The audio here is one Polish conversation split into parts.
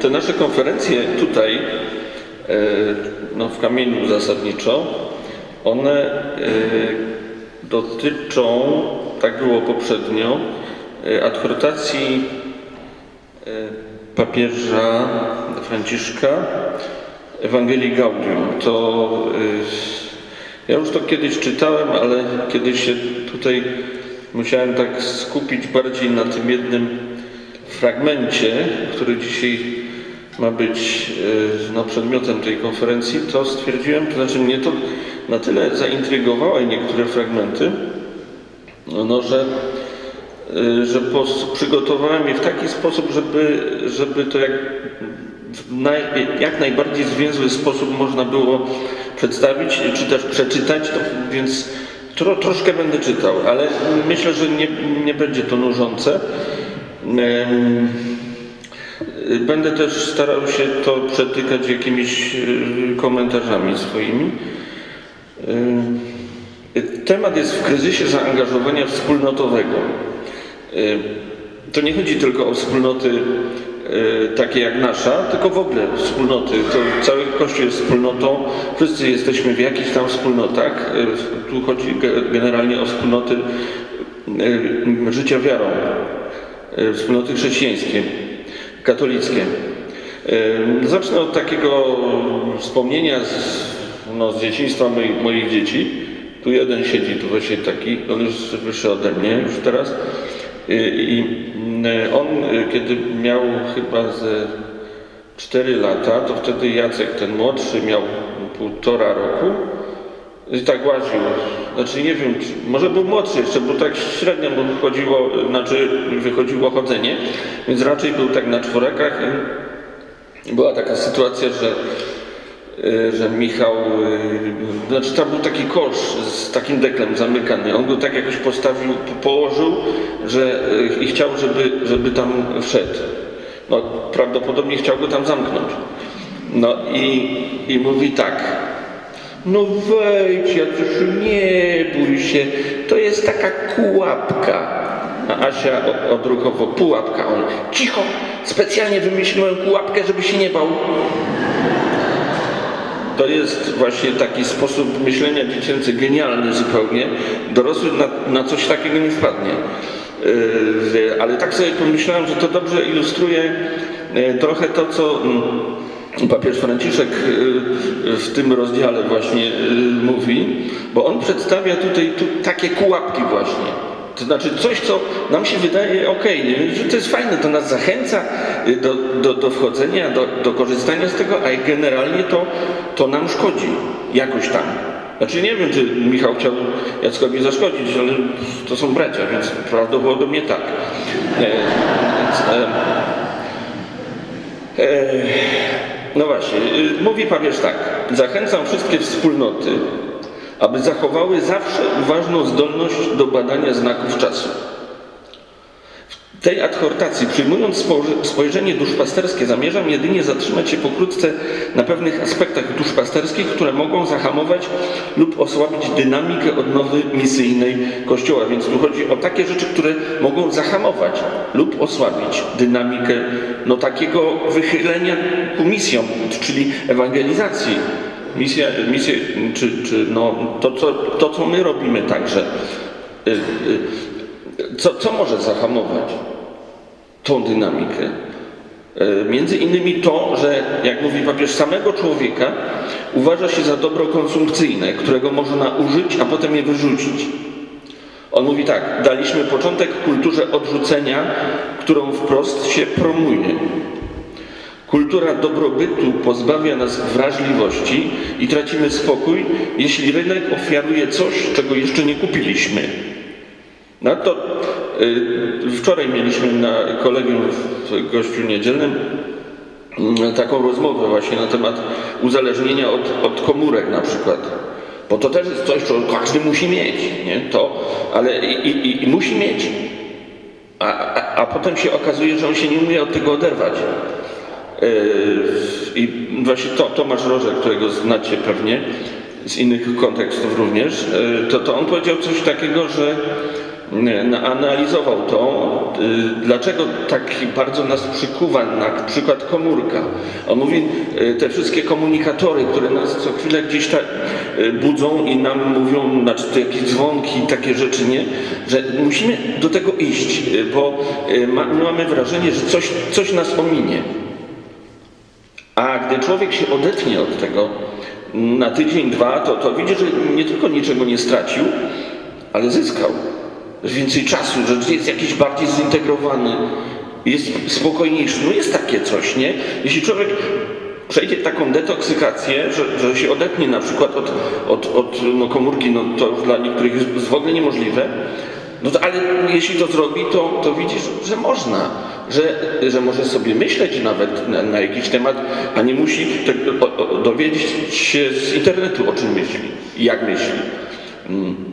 te nasze konferencje tutaj, e, no w kamieniu zasadniczo, one e, dotyczą, tak było poprzednio, adhortacji papieża Franciszka Ewangelii Gaudium. To ja już to kiedyś czytałem, ale kiedyś się tutaj musiałem tak skupić bardziej na tym jednym fragmencie, który dzisiaj ma być e, no, przedmiotem tej konferencji, to stwierdziłem, to znaczy mnie to na tyle zaintrygowały niektóre fragmenty, no, że, e, że przygotowałem je w taki sposób, żeby, żeby to jak, naj, jak najbardziej zwięzły sposób można było przedstawić, czy też przeczytać, to, więc tro, troszkę będę czytał, ale myślę, że nie, nie będzie to nużące. Będę też starał się to przetykać jakimiś y, komentarzami swoimi. Temat jest w kryzysie zaangażowania wspólnotowego. To nie chodzi tylko o wspólnoty takie jak nasza, tylko w ogóle wspólnoty. To cały Kościół jest wspólnotą, wszyscy jesteśmy w jakichś tam wspólnotach. Tu chodzi generalnie o wspólnoty życia wiarą. Wspólnoty chrześcijańskie, katolickie. E, zacznę od takiego wspomnienia z, no, z dzieciństwa moich, moich dzieci. Tu jeden siedzi, tu właśnie taki, on jest wyższy ode mnie już teraz. E, I on, kiedy miał chyba ze 4 lata, to wtedy Jacek, ten młodszy, miał półtora roku i tak łaził. Znaczy nie wiem, czy, może był młodszy jeszcze, bo tak średnio mu wychodziło, znaczy wychodziło chodzenie, więc raczej był tak na czworekach. Była taka sytuacja, że y, że Michał, y, znaczy tam był taki kosz z takim deklem zamykany. On go tak jakoś postawił, położył, że y, i chciał, żeby, żeby tam wszedł. No, prawdopodobnie chciał go tam zamknąć. No i, i mówi tak, no wejdź, Jacusiu, nie bój się, to jest taka kułapka. A Asia odruchowo, pułapka. On, cicho, specjalnie wymyśliłem kułapkę, żeby się nie bał. To jest właśnie taki sposób myślenia dziecięcy, genialny zupełnie. Dorosły na, na coś takiego nie wpadnie. Yy, ale tak sobie pomyślałem, że to dobrze ilustruje yy, trochę to, co mm, papież Franciszek y, w tym rozdziale właśnie y, mówi, bo on przedstawia tutaj tu takie kułapki właśnie. To znaczy coś, co nam się wydaje ok, że to jest fajne, to nas zachęca y, do, do, do wchodzenia, do, do korzystania z tego, a generalnie to, to nam szkodzi jakoś tam. Znaczy nie wiem, czy Michał chciał Jackowi zaszkodzić, ale to są bracia, więc prawdopodobnie tak. E, e, e, no właśnie, y, mówi papież tak. Zachęcam wszystkie wspólnoty, aby zachowały zawsze uważną zdolność do badania znaków czasu. Tej adhortacji, przyjmując spojrzenie duszpasterskie, zamierzam jedynie zatrzymać się pokrótce na pewnych aspektach duszpasterskich, które mogą zahamować lub osłabić dynamikę odnowy misyjnej Kościoła. Więc tu chodzi o takie rzeczy, które mogą zahamować lub osłabić dynamikę no, takiego wychylenia ku misjom, czyli ewangelizacji. Misja, misja czy, czy no, to, co, to, co my robimy także. Y, y, co, co może zahamować tą dynamikę? E, między innymi to, że, jak mówi papież, samego człowieka uważa się za dobro konsumpcyjne, którego można użyć, a potem je wyrzucić. On mówi tak, daliśmy początek kulturze odrzucenia, którą wprost się promuje. Kultura dobrobytu pozbawia nas wrażliwości i tracimy spokój, jeśli rynek ofiaruje coś, czego jeszcze nie kupiliśmy. No to y, wczoraj mieliśmy na kolegium w gościu niedzielnym mm, taką rozmowę właśnie na temat uzależnienia od, od komórek na przykład. Bo to też jest coś, co każdy musi mieć, nie? To, ale i, i, i musi mieć. A, a, a, potem się okazuje, że on się nie umie od tego oderwać. Yy, I właśnie to, Tomasz Rożek, którego znacie pewnie z innych kontekstów również, yy, to, to on powiedział coś takiego, że analizował to, y, dlaczego tak bardzo nas przykuwa na przykład komórka. On mówi, y, te wszystkie komunikatory, które nas co chwilę gdzieś tak budzą i nam mówią, znaczy to jakieś dzwonki, takie rzeczy, nie? Że musimy do tego iść, bo mamy wrażenie, że coś, coś nas ominie. A gdy człowiek się odetnie od tego na tydzień, dwa, to, to widzi, że nie tylko niczego nie stracił, ale zyskał. Więcej czasu, że jest jakiś bardziej zintegrowany, jest spokojniejszy. No jest takie coś, nie? Jeśli człowiek przejdzie taką detoksykację, że, że się odetnie na przykład od, od, od no komórki, no to dla niektórych jest w ogóle niemożliwe, no to, ale jeśli to zrobi, to, to widzisz, że można, że, że może sobie myśleć nawet na, na jakiś temat, a nie musi te, o, o, dowiedzieć się z internetu, o czym myśli jak myśli. Hmm.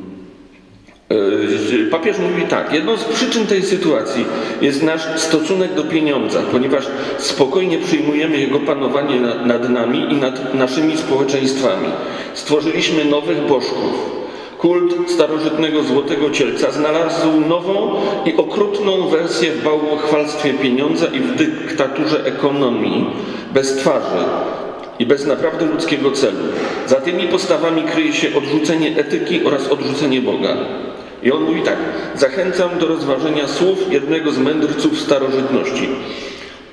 Papież mówi tak, jedną z przyczyn tej sytuacji jest nasz stosunek do pieniądza, ponieważ spokojnie przyjmujemy jego panowanie nad nami i nad naszymi społeczeństwami. Stworzyliśmy nowych bożków, Kult starożytnego złotego cielca znalazł nową i okrutną wersję w bałwochwalstwie pieniądza i w dyktaturze ekonomii bez twarzy i bez naprawdę ludzkiego celu. Za tymi postawami kryje się odrzucenie etyki oraz odrzucenie Boga. I on mówi tak: Zachęcam do rozważenia słów jednego z mędrców starożytności.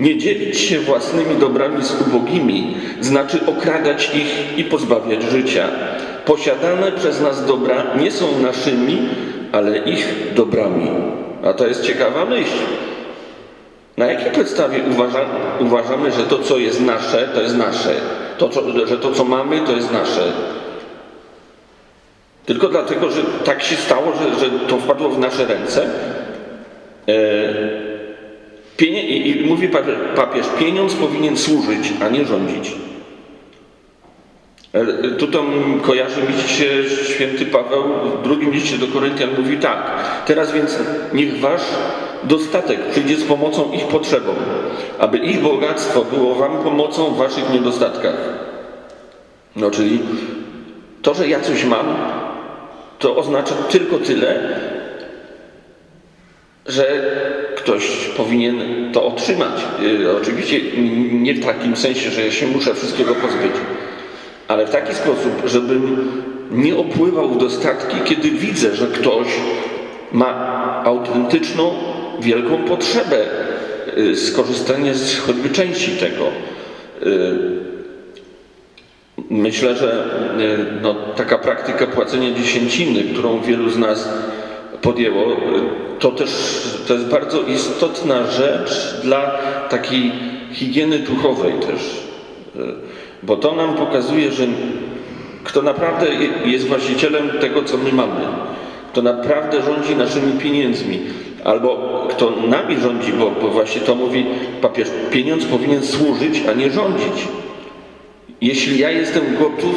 Nie dzielić się własnymi dobrami z ubogimi, znaczy okradać ich i pozbawiać życia posiadane przez nas dobra nie są naszymi, ale ich dobrami. A to jest ciekawa myśl. Na jakiej podstawie uważa, uważamy, że to, co jest nasze, to jest nasze? To, co, że to, co mamy, to jest nasze? Tylko dlatego, że tak się stało, że, że to wpadło w nasze ręce. E, i, I mówi papież, pieniądz powinien służyć, a nie rządzić. E, tu tam kojarzy mi się święty Paweł w drugim liście do Koryntian mówi tak. Teraz więc niech wasz dostatek przyjdzie z pomocą ich potrzebom, aby ich bogactwo było wam pomocą w waszych niedostatkach. No czyli to, że ja coś mam, to oznacza tylko tyle, że ktoś powinien to otrzymać. E, oczywiście nie w takim sensie, że ja się muszę wszystkiego pozbyć ale w taki sposób, żebym nie opływał w dostatki, kiedy widzę, że ktoś ma autentyczną, wielką potrzebę y, skorzystania z choćby części tego. Myślę, że y, no, taka praktyka płacenia dziesięciny, którą wielu z nas podjęło, to też to jest bardzo istotna rzecz dla takiej higieny duchowej też bo to nam pokazuje, że kto naprawdę jest właścicielem tego, co my mamy, kto naprawdę rządzi naszymi pieniędzmi, albo kto nami rządzi, bo, bo właśnie to mówi papież, pieniądz powinien służyć, a nie rządzić. Jeśli ja jestem gotów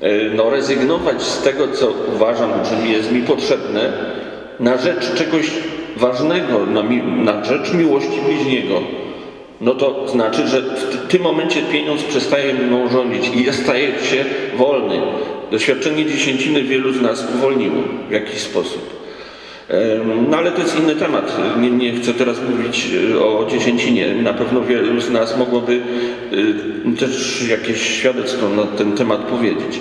e, no, rezygnować z tego, co uważam, że jest mi potrzebne, na rzecz czegoś ważnego, na, na rzecz miłości bliźniego, no to znaczy, że w tym momencie pieniądz przestaje mną rządzić i ja staję się wolny. Doświadczenie dziesięciny wielu z nas uwolniło w jakiś sposób. No ale to jest inny temat. Nie, nie, chcę teraz mówić e, o dziesięcinie. Na pewno wielu z nas mogłoby e, też jakieś świadectwo na ten temat powiedzieć.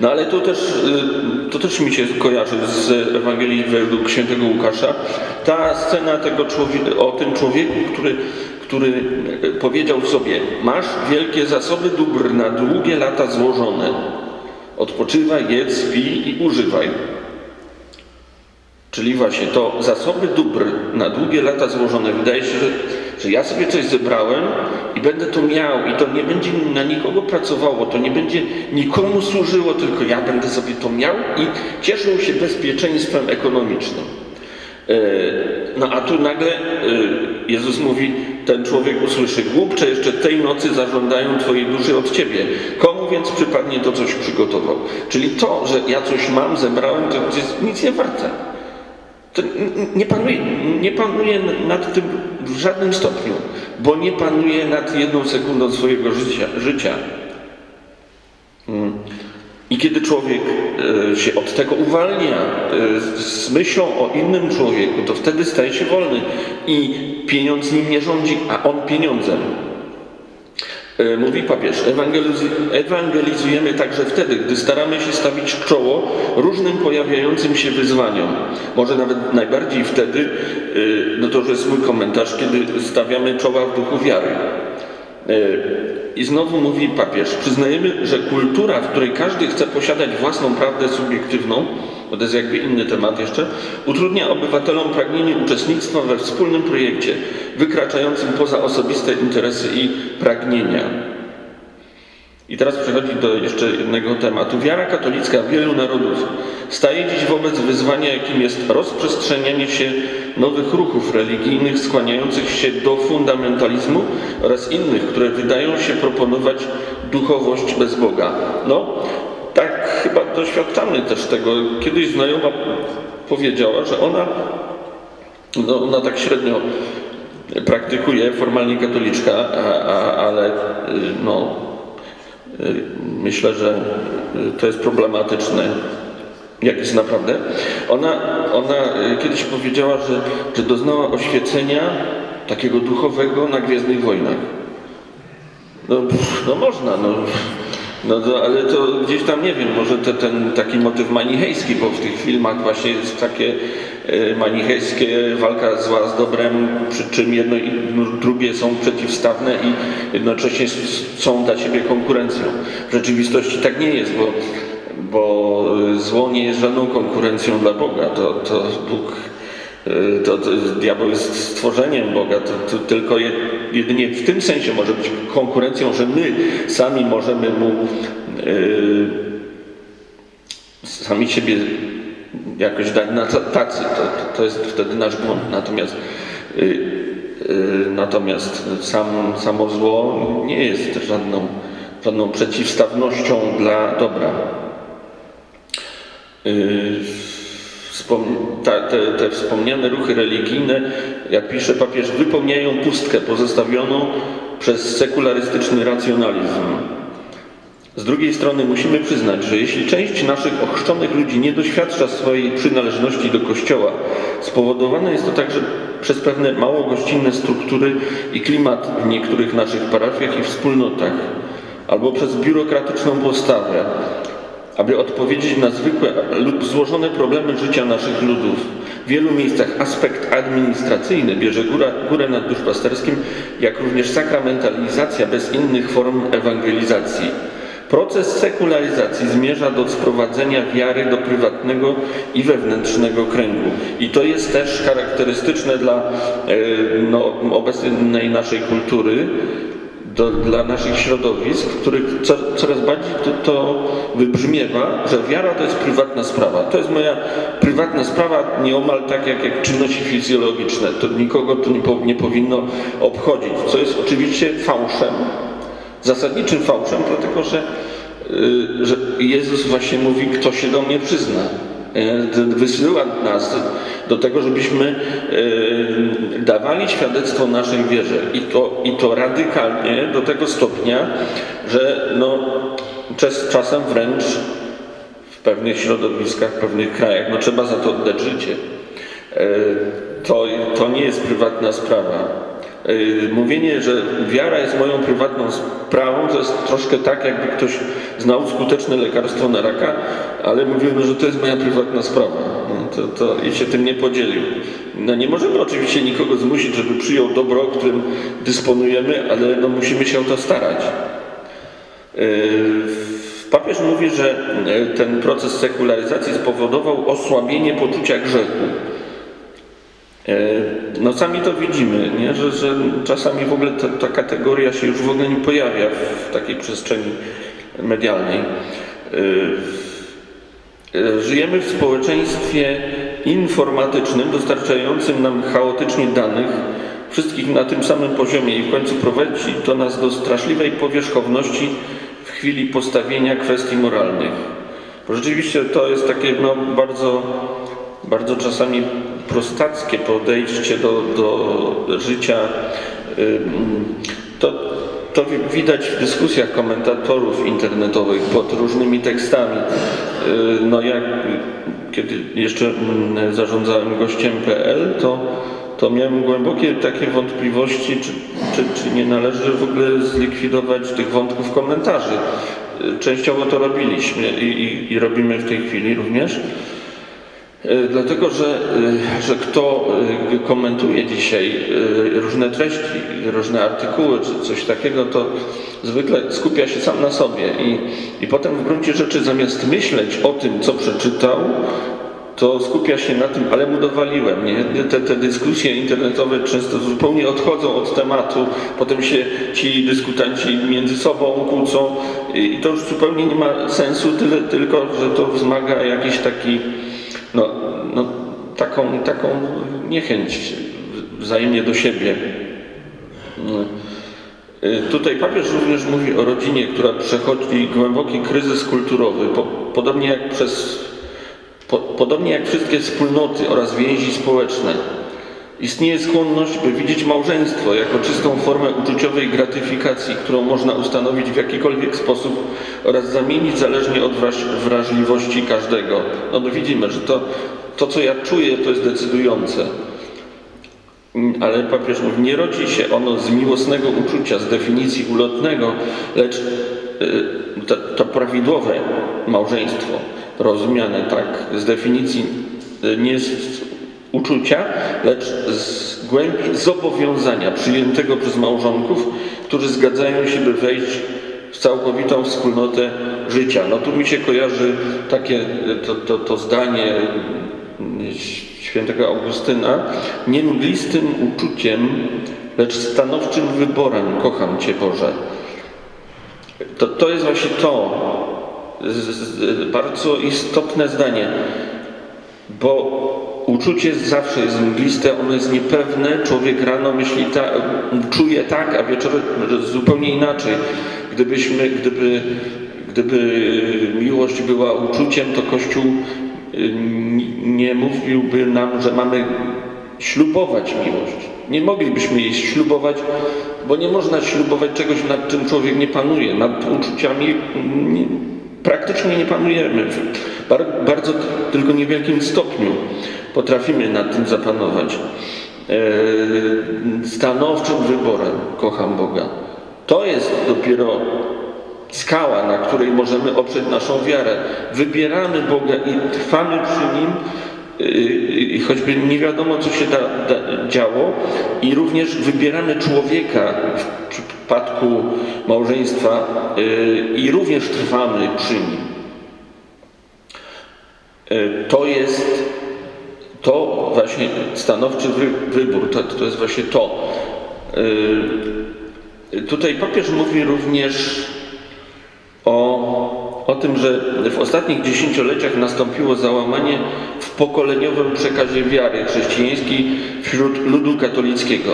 No ale to też, y, to też mi się kojarzy z Ewangelii według świętego Łukasza. Ta scena tego człowieka, o tym człowieku, który, który powiedział sobie, masz wielkie zasoby dóbr na długie lata złożone. Odpoczywaj, jedz, pij i używaj. Czyli właśnie to zasoby dóbr na długie lata złożone. Wydaje się, że że ja sobie coś zebrałem i będę to miał i to nie będzie na nikogo pracowało, to nie będzie nikomu służyło, tylko ja będę sobie to miał i cieszył się bezpieczeństwem ekonomicznym. E, no a tu nagle e, Jezus mówi, ten człowiek usłyszy, głupcze jeszcze tej nocy zażądają Twojej duszy od Ciebie. Komu więc przypadnie to coś przygotował? Czyli to, że ja coś mam, zebrałem, to jest nic nie warte. To nie panuje, nie panuje nad tym w żadnym stopniu, bo nie panuje nad jedną sekundą swojego życia. życia. Mm. I kiedy człowiek e, się od tego uwalnia e, z myślą o innym człowieku, to wtedy staje się wolny i pieniądz nim nie rządzi, a on pieniądzem. E, mówi papież, ewangelizujemy także wtedy, gdy staramy się stawić czoło różnym pojawiającym się wyzwaniom. Może nawet najbardziej wtedy, no to już jest mój komentarz, kiedy stawiamy czoła w duchu wiary. I znowu mówi papież, przyznajemy, że kultura, w której każdy chce posiadać własną prawdę subiektywną, bo to jest jakby inny temat jeszcze, utrudnia obywatelom pragnienie uczestnictwa we wspólnym projekcie, wykraczającym poza osobiste interesy i pragnienia. I teraz przechodzi do jeszcze jednego tematu. Wiara katolicka wielu narodów staje dziś wobec wyzwania, jakim jest rozprzestrzenianie się nowych ruchów religijnych skłaniających się do fundamentalizmu oraz innych, które wydają się proponować duchowość bez Boga. No, tak chyba doświadczamy też tego. Kiedyś znajoma powiedziała, że ona, no, ona tak średnio praktykuje, formalnie katoliczka, a, a, ale no, myślę, że to jest problematyczne jak jest naprawdę. Ona, ona e, kiedyś powiedziała, że, że doznała oświecenia takiego duchowego na Gwiezdnych Wojnach. No, no można, no, no, no, ale to gdzieś tam, nie wiem, może te, ten taki motyw manichejski, bo w tych filmach właśnie jest takie e, manichejskie walka zła z dobrem, przy czym jedno i drugie są przeciwstawne i jednocześnie są dla siebie konkurencją. W rzeczywistości tak nie jest, bo bo zło nie jest żadną konkurencją dla Boga. To, to Bóg, to, to diabeł jest stworzeniem Boga, to, to, tylko jedynie w tym sensie może być konkurencją, że my sami możemy mu yy, sami siebie jakoś dać na tacy. To, to jest wtedy nasz błąd. Natomiast yy, natomiast sam, samo zło nie jest żadną, żadną przeciwstawnością dla dobra. Y, te, te, wspomniane ruchy religijne, jak pisze papież, wypełniają pustkę pozostawioną przez sekularystyczny racjonalizm. Z drugiej strony musimy przyznać, że jeśli część naszych ochrzczonych ludzi nie doświadcza swojej przynależności do Kościoła, spowodowane jest to także przez pewne mało gościnne struktury i klimat w niektórych naszych parafiach i wspólnotach, albo przez biurokratyczną postawę, aby odpowiedzieć na zwykłe lub złożone problemy życia naszych ludów. W wielu miejscach aspekt administracyjny bierze górę, górę nad duszpasterskim, jak również sakramentalizacja bez innych form ewangelizacji. Proces sekularyzacji zmierza do sprowadzenia wiary do prywatnego i wewnętrznego kręgu. I to jest też charakterystyczne dla e, no, obecnej naszej kultury, do, dla naszych środowisk, których co, coraz bardziej to, to, wybrzmiewa, że wiara to jest prywatna sprawa. To jest moja prywatna sprawa, nieomal tak jak, jak czynności fizjologiczne. To nikogo to nie, nie powinno obchodzić, co jest oczywiście fałszem, zasadniczym fałszem, dlatego że, yy, że Jezus właśnie mówi, kto się do mnie przyzna. E, wysyła nas do tego, żebyśmy e, dawali świadectwo naszej wierze i to, i to radykalnie do tego stopnia, że no, czasem wręcz w pewnych środowiskach, w pewnych krajach, no trzeba za to oddać życie. E, to, to nie jest prywatna sprawa. Mówienie, że wiara jest moją prywatną sprawą, to jest troszkę tak, jakby ktoś znał skuteczne lekarstwo na raka, ale mówił, że to jest moja prywatna sprawa. No, to, to, I się tym nie podzielił. No, nie możemy oczywiście nikogo zmusić, żeby przyjął dobro, którym dysponujemy, ale no, musimy się o to starać. Yy, papież mówi, że yy, ten proces sekularyzacji spowodował osłabienie poczucia grzechu. Yy, no sami to widzimy, nie? Że, że czasami w ogóle ta, ta, kategoria się już w ogóle nie pojawia w takiej przestrzeni medialnej. E, żyjemy w społeczeństwie informatycznym, dostarczającym nam chaotycznie danych, wszystkich na tym samym poziomie i w końcu prowadzi to nas do straszliwej powierzchowności w chwili postawienia kwestii moralnych. Bo rzeczywiście to jest takie no, bardzo, bardzo czasami prostackie podejście do, do życia. To to widać w dyskusjach komentatorów internetowych pod różnymi tekstami. No jak kiedy jeszcze mm, zarządzałem gościem.pl, to, to miałem głębokie takie wątpliwości, czy, czy, czy nie należy w ogóle zlikwidować tych wątków komentarzy. Częściowo to robiliśmy i, i, i robimy w tej chwili również. E, dlatego, że, e, że kto e, komentuje dzisiaj różne treści, różne artykuły czy coś takiego, to zwykle skupia się sam na sobie i, i potem w gruncie rzeczy zamiast myśleć o tym, co przeczytał, to skupia się na tym, ale mu dowaliłem. Nie? Te, te dyskusje internetowe często zupełnie odchodzą od tematu, potem się ci dyskutanci między sobą kłócą i to już zupełnie nie ma sensu, tyle tylko, że to wzmaga jakiś taki no, no, taką, taką niechęć wzajemnie do siebie. Y, tutaj papież również mówi o rodzinie, która przechodzi głęboki kryzys kulturowy, po, podobnie, jak przez, po, podobnie jak wszystkie wspólnoty oraz więzi społeczne. Istnieje skłonność, by widzieć małżeństwo jako czystą formę uczuciowej gratyfikacji, którą można ustanowić w jakikolwiek sposób oraz zamienić zależnie od wrażliwości każdego. No, no widzimy, że to, to, co ja czuję, to jest decydujące. Ale papież mówi, nie rodzi się ono z miłosnego uczucia, z definicji ulotnego, lecz y, to, to prawidłowe małżeństwo, rozumiane tak, z definicji y, nie z uczucia, lecz z głębi zobowiązania przyjętego przez małżonków, którzy zgadzają się, by wejść w całkowitą wspólnotę życia. No tu mi się kojarzy takie to, to, to zdanie świętego Augustyna, nie mglistym uczuciem, lecz stanowczym wyborem kocham Cię Boże. To, to jest właśnie to bardzo istotne zdanie, bo uczucie zawsze jest mgliste, ono jest niepewne, człowiek rano myśli ta, czuje tak, a wieczorem zupełnie inaczej. Gdybyśmy, gdyby, gdyby miłość była uczuciem, to Kościół y, nie mówiłby nam, że mamy ślubować miłość. Nie moglibyśmy jej ślubować, bo nie można ślubować czegoś, nad czym człowiek nie panuje. Nad uczuciami nie, praktycznie nie panujemy. W bardzo tylko niewielkim stopniu potrafimy nad tym zapanować. E, stanowczym wyborem kocham Boga. To jest dopiero skała, na której możemy oprzeć naszą wiarę. Wybieramy Boga i trwamy przy Nim, i choćby nie wiadomo, co się da, da, działo, i również wybieramy człowieka w przypadku małżeństwa i również trwamy przy nim. To jest to właśnie stanowczy wybór, to, to jest właśnie to. Tutaj papież mówi również o, o tym, że w ostatnich dziesięcioleciach nastąpiło załamanie w pokoleniowym przekazie wiary chrześcijańskiej wśród ludu katolickiego.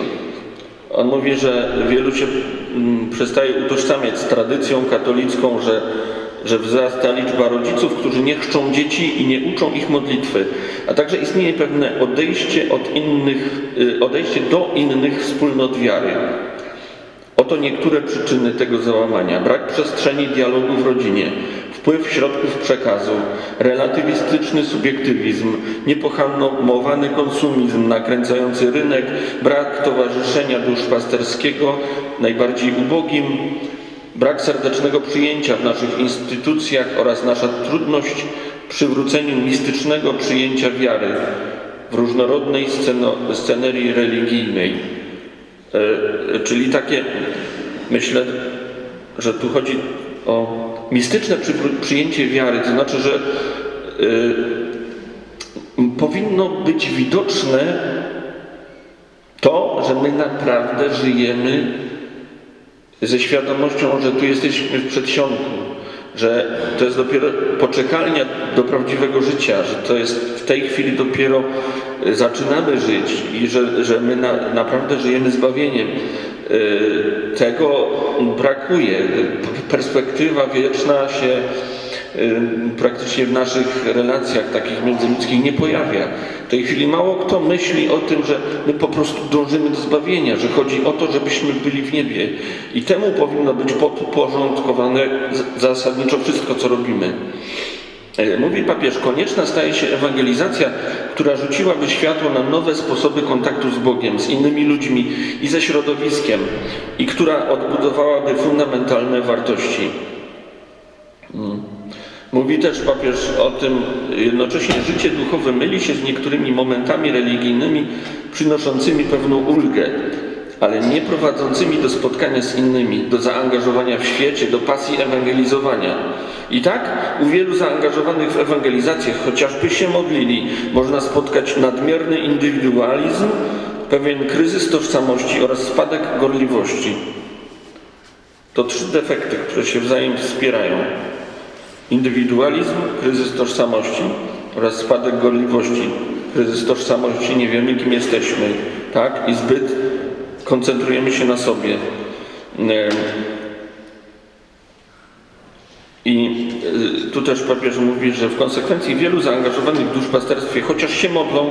On mówi, że wielu się mm, przestaje utożsamiać z tradycją katolicką, że, że wzrasta liczba rodziców, którzy nie chrzczą dzieci i nie uczą ich modlitwy, a także istnieje pewne odejście, od innych, y, odejście do innych wspólnot wiary. Oto niektóre przyczyny tego załamania. Brak przestrzeni dialogu w rodzinie, wpływ środków przekazu, relatywistyczny subiektywizm, niepohamowany konsumizm nakręcający rynek, brak towarzyszenia duszpasterskiego najbardziej ubogim, brak serdecznego przyjęcia w naszych instytucjach oraz nasza trudność przywróceniu mistycznego przyjęcia wiary w różnorodnej scenerii religijnej. E, czyli takie, myślę, że tu chodzi o mistyczne przyjęcie wiary, to znaczy, że e, powinno być widoczne to, że my naprawdę żyjemy ze świadomością, że tu jesteśmy w przedsionku, że to jest dopiero poczekalnia do prawdziwego życia, że to jest w tej chwili dopiero e, zaczynamy żyć i że, że my na, naprawdę żyjemy zbawieniem. E, tego brakuje. Perspektywa wieczna się praktycznie w naszych relacjach takich międzyludzkich nie pojawia. W tej chwili mało kto myśli o tym, że my po prostu dążymy do zbawienia, że chodzi o to, żebyśmy byli w niebie. I temu powinno być podporządkowane zasadniczo wszystko, co robimy. E, mówi papież, konieczna staje się ewangelizacja, która rzuciłaby światło na nowe sposoby kontaktu z Bogiem, z innymi ludźmi i ze środowiskiem i która odbudowałaby fundamentalne wartości. Hmm. Mówi też papież o tym, jednocześnie życie duchowe myli się z niektórymi momentami religijnymi przynoszącymi pewną ulgę, ale nie prowadzącymi do spotkania z innymi, do zaangażowania w świecie, do pasji ewangelizowania. I tak u wielu zaangażowanych w ewangelizację, chociażby się modlili, można spotkać nadmierny indywidualizm, pewien kryzys tożsamości oraz spadek gorliwości. To trzy defekty, które się wzajem wspierają. Indywidualizm, kryzys tożsamości oraz spadek gorliwości. Kryzys tożsamości, nie wiemy kim jesteśmy, tak? I zbyt koncentrujemy się na sobie. I y, tu też papież mówi, że w konsekwencji wielu zaangażowanych w duszpasterstwie, chociaż się modlą,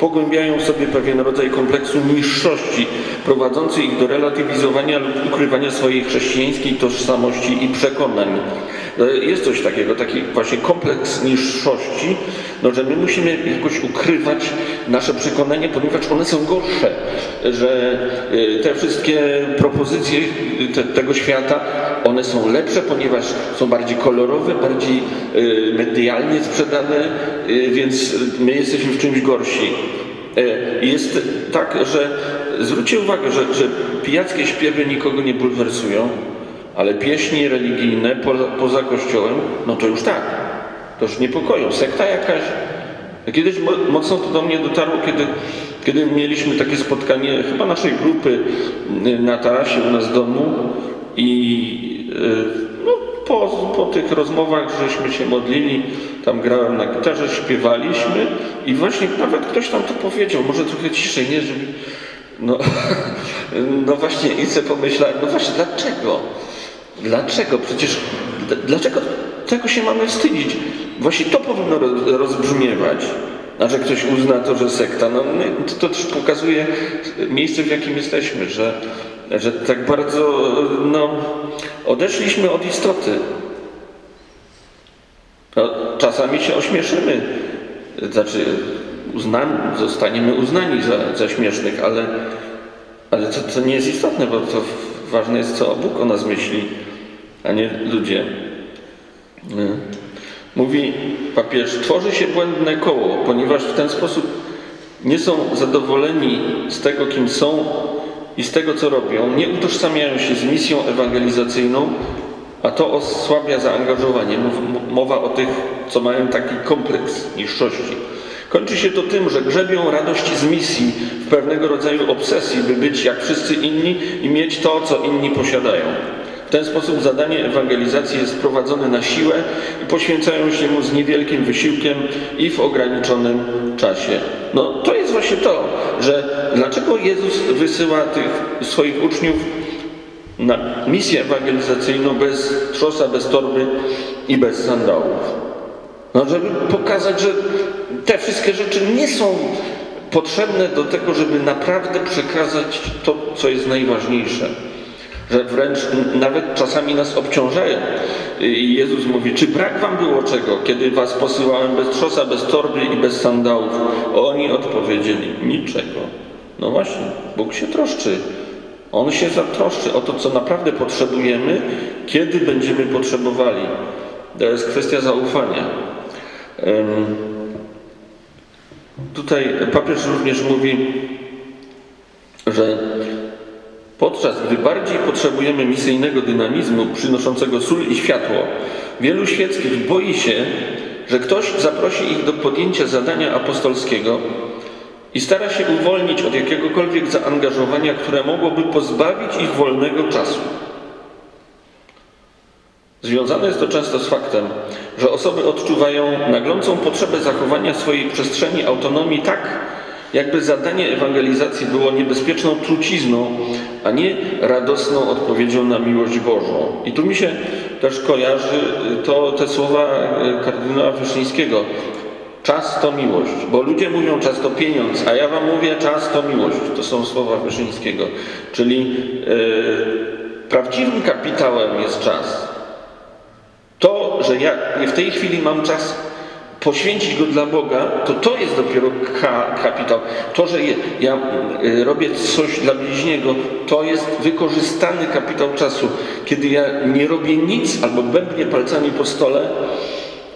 pogłębiają w sobie pewien rodzaj kompleksu niższości, prowadzący ich do relatywizowania lub ukrywania swojej chrześcijańskiej tożsamości i przekonań. No, jest coś takiego, taki właśnie kompleks niższości, no, że my musimy jakoś ukrywać nasze przekonania, ponieważ one są gorsze, że y, te wszystkie propozycje y, te, tego świata, one są lepsze, ponieważ są bardziej kolorowe, bardziej y, medialnie sprzedane, więc my jesteśmy w czymś gorsi. Jest tak, że zwróćcie uwagę, że, że pijackie śpiewy nikogo nie bulwersują, ale pieśni religijne poza, poza kościołem, no to już tak. To już niepokoją. Sekta jakaś. Kiedyś mocno to do mnie dotarło, kiedy, kiedy mieliśmy takie spotkanie chyba naszej grupy y, na tarasie u nas w domu i y, po, po tych rozmowach żeśmy się modlili, tam grałem na gitarze, śpiewaliśmy i właśnie nawet ktoś tam to powiedział, może trochę ciszej, nie, żeby... No, no właśnie i sobie pomyślałem, no właśnie dlaczego? Dlaczego? Przecież dlaczego tego się mamy wstydzić? Właśnie to powinno rozbrzmiewać. A że ktoś uzna to, że sekta, no, to, też pokazuje miejsce, w jakim jesteśmy, że, że tak bardzo no, odeszliśmy od istoty. No, czasami się ośmieszymy, znaczy uznani, zostaniemy uznani za, za śmiesznych, ale, ale to, to nie jest istotne, bo to ważne jest, co Bóg o nas myśli a nie ludzie. Mówi papież, tworzy się błędne koło, ponieważ w ten sposób nie są zadowoleni z tego, kim są i z tego, co robią, nie utożsamiają się z misją ewangelizacyjną, a to osłabia zaangażowanie. Mowa o tych, co mają taki kompleks niższości. Kończy się to tym, że grzebią radość z misji w pewnego rodzaju obsesji, by być jak wszyscy inni i mieć to, co inni posiadają. W ten sposób zadanie ewangelizacji jest prowadzone na siłę i poświęcają się mu z niewielkim wysiłkiem i w ograniczonym czasie. No to jest właśnie to, że dlaczego Jezus wysyła tych swoich uczniów na misję ewangelizacyjną bez trzosa, bez torby i bez sandałów. No, żeby pokazać, że te wszystkie rzeczy nie są potrzebne do tego, żeby naprawdę przekazać to, co jest najważniejsze że wręcz nawet czasami nas obciążają. Jezus mówi, czy brak wam było czego, kiedy was posyłałem bez trzosa, bez torby i bez sandałów? Oni odpowiedzieli, niczego. No właśnie, Bóg się troszczy. On się zatroszczy o to, co naprawdę potrzebujemy, kiedy będziemy potrzebowali. To jest kwestia zaufania. Tutaj papież również mówi, że Podczas gdy bardziej potrzebujemy misyjnego dynamizmu przynoszącego sól i światło, wielu świeckich boi się, że ktoś zaprosi ich do podjęcia zadania apostolskiego i stara się uwolnić od jakiegokolwiek zaangażowania, które mogłoby pozbawić ich wolnego czasu. Związane jest to często z faktem, że osoby odczuwają naglącą potrzebę zachowania swojej przestrzeni autonomii tak, Jakby zadanie ewangelizacji było niebezpieczną trucizną, a nie radosną odpowiedzią na miłość Bożą. I tu mi się też kojarzy to, te słowa e, kardynała Wyszyńskiego. Czas to miłość, bo ludzie mówią czas to pieniądz, a ja wam mówię czas to miłość. To są słowa Wyszyńskiego. Czyli yy, prawdziwym kapitałem jest czas. To, że ja w tej chwili mam czas poświęcić go dla Boga, to to jest dopiero ka kapitał. To, że ja y, robię coś dla bliźniego, to jest wykorzystany kapitał czasu. Kiedy ja nie robię nic, albo bębnię palcami po stole,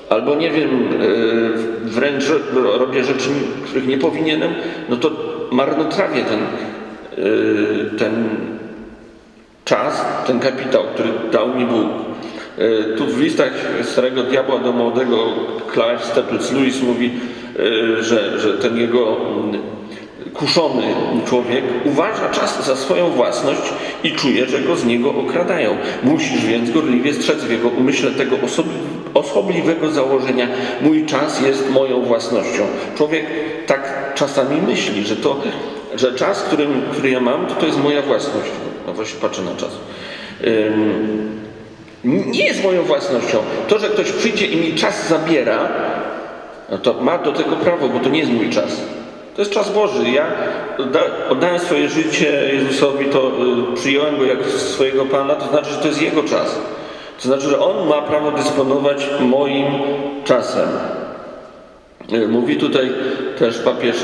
albo nie wiem, y, wręcz robię rzeczy, których nie powinienem, no to marnotrawię ten, y, ten czas, ten kapitał, który dał mi Bóg. E, tu w listach Starego Diabła do młodego Clive Staples Lewis mówi, e, że, że ten jego mm, kuszony człowiek uważa czas za swoją własność i czuje, że go z niego okradają. Musisz więc gorliwie strzec w jego umyśle tego osobliwego założenia. Mój czas jest moją własnością. Człowiek tak czasami myśli, że to, że czas, którym, który ja mam, to, to jest moja własność. No właśnie patrzę na czas nie jest moją własnością. To, że ktoś przyjdzie i mi czas zabiera, no to ma do tego prawo, bo to nie jest mój czas. To jest czas Boży. Ja oddałem swoje życie Jezusowi, to y, przyjąłem go jako swojego Pana, to znaczy, że to jest Jego czas. To znaczy, że On ma prawo dysponować moim czasem. Y, mówi tutaj też papież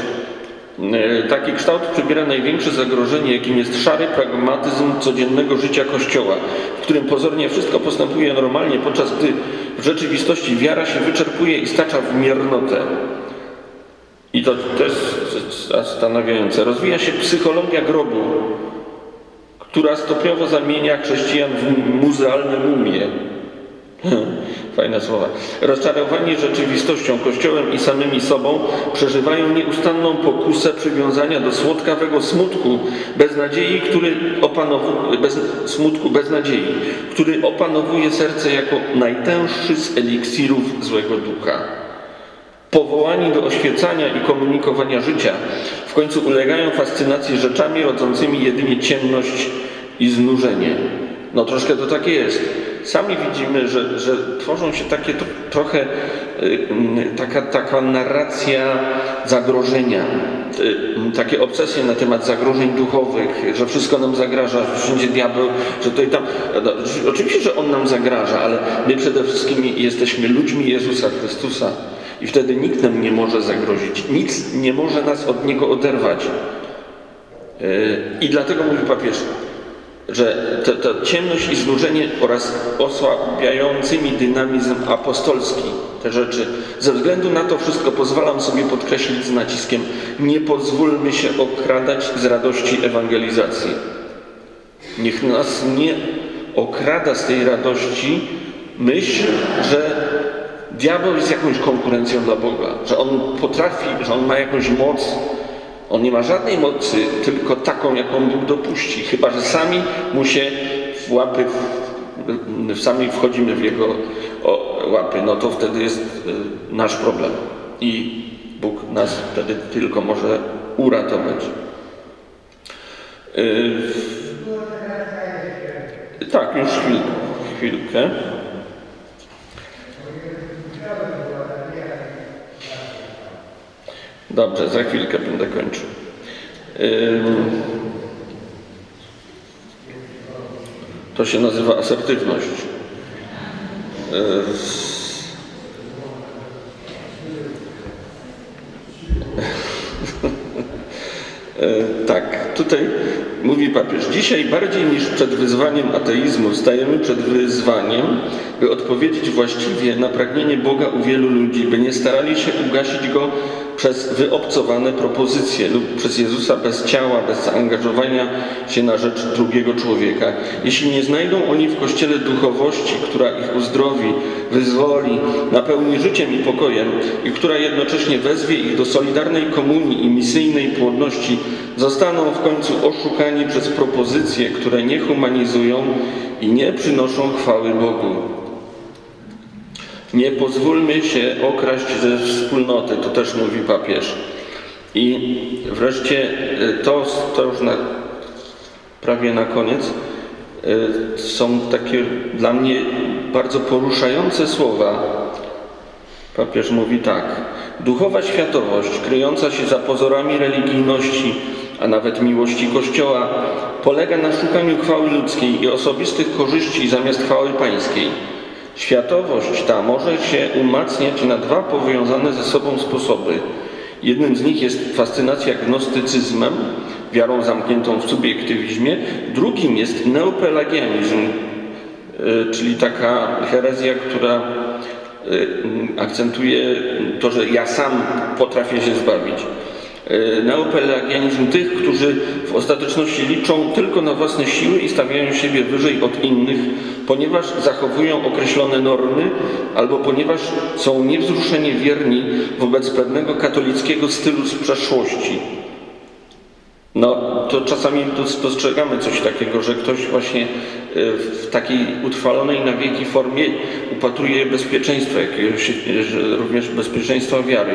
taki kształt przybiera największe zagrożenie, jakim jest szary pragmatyzm codziennego życia Kościoła, w którym pozornie wszystko postępuje normalnie, podczas gdy w rzeczywistości wiara się wyczerpuje i stacza w miernotę. I to też zastanawiające. Rozwija się psychologia grobu, która stopniowo zamienia chrześcijan w muzealne mumie. Fajne słowa. Rozczarowani rzeczywistością, Kościołem i samymi sobą przeżywają nieustanną pokusę przywiązania do słodkawego smutku, bez nadziei, który opanowuje, bez, smutku który opanowuje serce jako najtęższy z eliksirów złego ducha. Powołani do oświecania i komunikowania życia, w końcu ulegają fascynacji rzeczami rodzącymi jedynie ciemność i znużenie. No troszkę to takie jest sami widzimy, że, że tworzą się takie trochę y, taka, taka narracja zagrożenia, y, takie obsesje na temat zagrożeń duchowych, że wszystko nam zagraża, wszędzie diabeł, że to i tam. No, oczywiście, że on nam zagraża, ale my przede wszystkim jesteśmy ludźmi Jezusa Chrystusa i wtedy nikt nam nie może zagrozić, nic nie może nas od Niego oderwać. Y, I dlatego mówi papież, że ta, ciemność i znużenie oraz osłabiającymi dynamizm apostolski te rzeczy. Ze względu na to wszystko pozwalam sobie podkreślić z naciskiem nie pozwólmy się okradać z radości ewangelizacji. Niech nas nie okrada z tej radości myśl, że diabeł jest jakąś konkurencją dla Boga, że on potrafi, że on ma jakąś moc, on nie ma żadnej mocy, tylko taką, jaką Bóg dopuści. Chyba, że sami mu się w łapy, sami wchodzimy w jego łapy, no to wtedy jest y, nasz problem. I Bóg nas wtedy tylko może uratować. Yy, tak, już chwilkę. chwilkę. Dobrze, za chwilkę będę kończył. To się nazywa asertywność. Tak, tutaj mówi papież. Dzisiaj bardziej niż przed wyzwaniem ateizmu stajemy przed wyzwaniem, by odpowiedzieć właściwie na pragnienie Boga u wielu ludzi, by nie starali się ugasić go przez wyobcowane propozycje lub przez Jezusa bez ciała, bez zaangażowania się na rzecz drugiego człowieka. Jeśli nie znajdą oni w Kościele duchowości, która ich uzdrowi, wyzwoli, napełni życiem i pokojem i która jednocześnie wezwie ich do solidarnej komunii i misyjnej płodności, zostaną w końcu oszukani przez propozycje, które nie humanizują i nie przynoszą chwały Bogu. Nie pozwólmy się okraść ze wspólnoty, to też mówi papież. I wreszcie y, to, to już na, prawie na koniec y, są takie dla mnie bardzo poruszające słowa. Papież mówi tak. Duchowa światowość, kryjąca się za pozorami religijności, a nawet miłości Kościoła, polega na szukaniu chwały ludzkiej i osobistych korzyści zamiast chwały pańskiej. Światowość ta może się umacniać na dwa powiązane ze sobą sposoby. Jednym z nich jest fascynacja gnostycyzmem, wiarą zamkniętą w subiektywizmie, drugim jest neopelagianizm, y, czyli taka herezja, która y, akcentuje to, że ja sam potrafię się zbawić. Y, neopelagianizm tych, którzy w ostateczności liczą tylko na własne siły i stawiają siebie wyżej od innych, ponieważ zachowują określone normy albo ponieważ są niewzruszenie wierni wobec pewnego katolickiego stylu z przeszłości. No, to czasami dostrzegamy coś takiego, że ktoś właśnie y, w takiej utrwalonej na wieki formie upatruje bezpieczeństwa jakiegoś, również bezpieczeństwa wiary.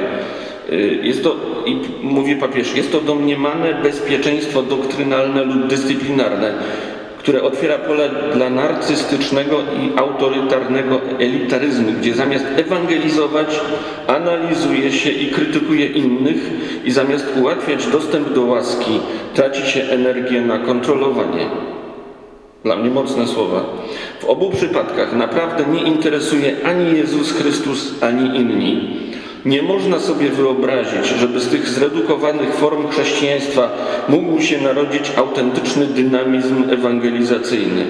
Y, jest to, i mówi papież, jest to domniemane bezpieczeństwo doktrynalne lub dyscyplinarne, które otwiera pole dla narcystycznego i autorytarnego elitaryzmu, gdzie zamiast ewangelizować, analizuje się i krytykuje innych i zamiast ułatwiać dostęp do łaski, traci się energię na kontrolowanie. Dla mnie mocne słowa. W obu przypadkach naprawdę nie interesuje ani Jezus Chrystus, ani inni. Nie można sobie wyobrazić, żeby z tych zredukowanych form chrześcijaństwa mógł się narodzić autentyczny dynamizm ewangelizacyjny.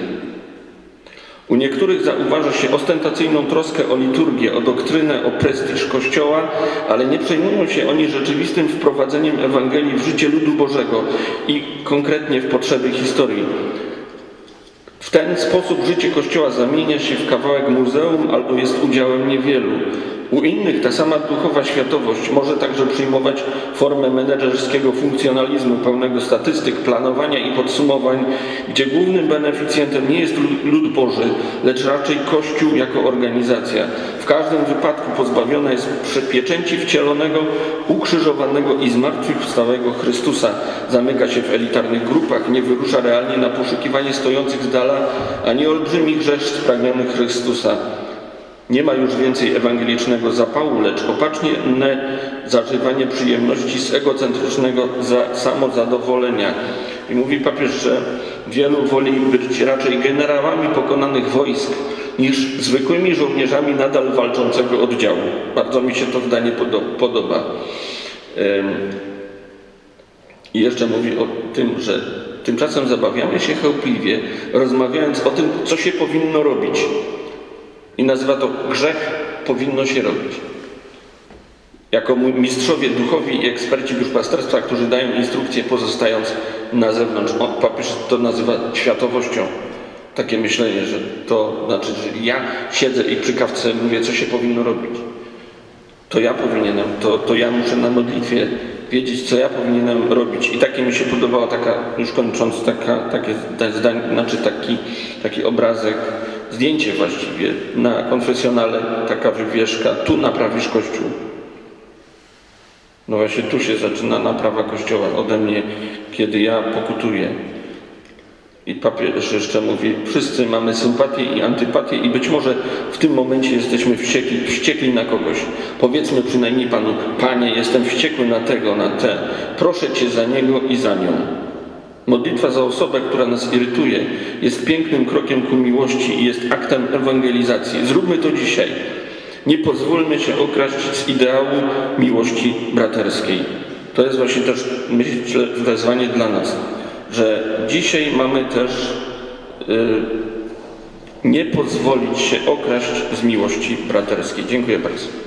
U niektórych zauważa się ostentacyjną troskę o liturgię, o doktrynę, o prestiż Kościoła, ale nie przejmują się oni rzeczywistym wprowadzeniem Ewangelii w życie ludu Bożego i konkretnie w potrzeby historii. W ten sposób życie Kościoła zamienia się w kawałek muzeum albo jest udziałem niewielu. U innych ta sama duchowa światowość może także przyjmować formę menedżerskiego funkcjonalizmu pełnego statystyk, planowania i podsumowań, gdzie głównym beneficjentem nie jest lud Boży, lecz raczej Kościół jako organizacja. W każdym wypadku pozbawiona jest pieczęci wcielonego, ukrzyżowanego i zmartwychwstałego Chrystusa. Zamyka się w elitarnych grupach, nie wyrusza realnie na poszukiwanie stojących z dala, ani olbrzymich rzecz spragnionych Chrystusa. Nie ma już więcej ewangelicznego zapału, lecz opacznie zażywanie przyjemności z egocentrycznego za samozadowolenia. I mówi papież, że wielu woli być raczej generałami pokonanych wojsk, niż zwykłymi żołnierzami nadal walczącego oddziału. Bardzo mi się to zdanie podoba. I jeszcze mówi o tym, że tymczasem zabawiamy się chełpliwie, rozmawiając o tym, co się powinno robić i nazywa to grzech powinno się robić. Jako mistrzowie duchowi i eksperci duszpasterstwa, którzy dają instrukcje pozostając na zewnątrz. On, papież to nazywa światowością. Takie myślenie, że to znaczy, że ja siedzę i przy kawce mówię, co się powinno robić. To ja powinienem, to, to ja muszę na modlitwie wiedzieć, co ja powinienem robić. I takie mi się podobała taka, już kończąc, taka, takie zdanie, znaczy taki, taki obrazek zdjęcie właściwie na konfesjonale, taka wywieszka, tu naprawisz Kościół. No właśnie tu się zaczyna naprawa Kościoła ode mnie, kiedy ja pokutuję. I papież jeszcze mówi, wszyscy mamy sympatię i antypatię i być może w tym momencie jesteśmy wściekli, wściekli na kogoś. Powiedzmy przynajmniej Panu, Panie, jestem wściekły na tego, na te. Proszę Cię za niego i za nią. Modlitwa za osobę, która nas irytuje, jest pięknym krokiem ku miłości i jest aktem ewangelizacji. Zróbmy to dzisiaj. Nie pozwólmy się okraść z ideału miłości braterskiej. To jest właśnie też, myślę, wezwanie dla nas, że dzisiaj mamy też yy, nie pozwolić się okraść z miłości braterskiej. Dziękuję bardzo.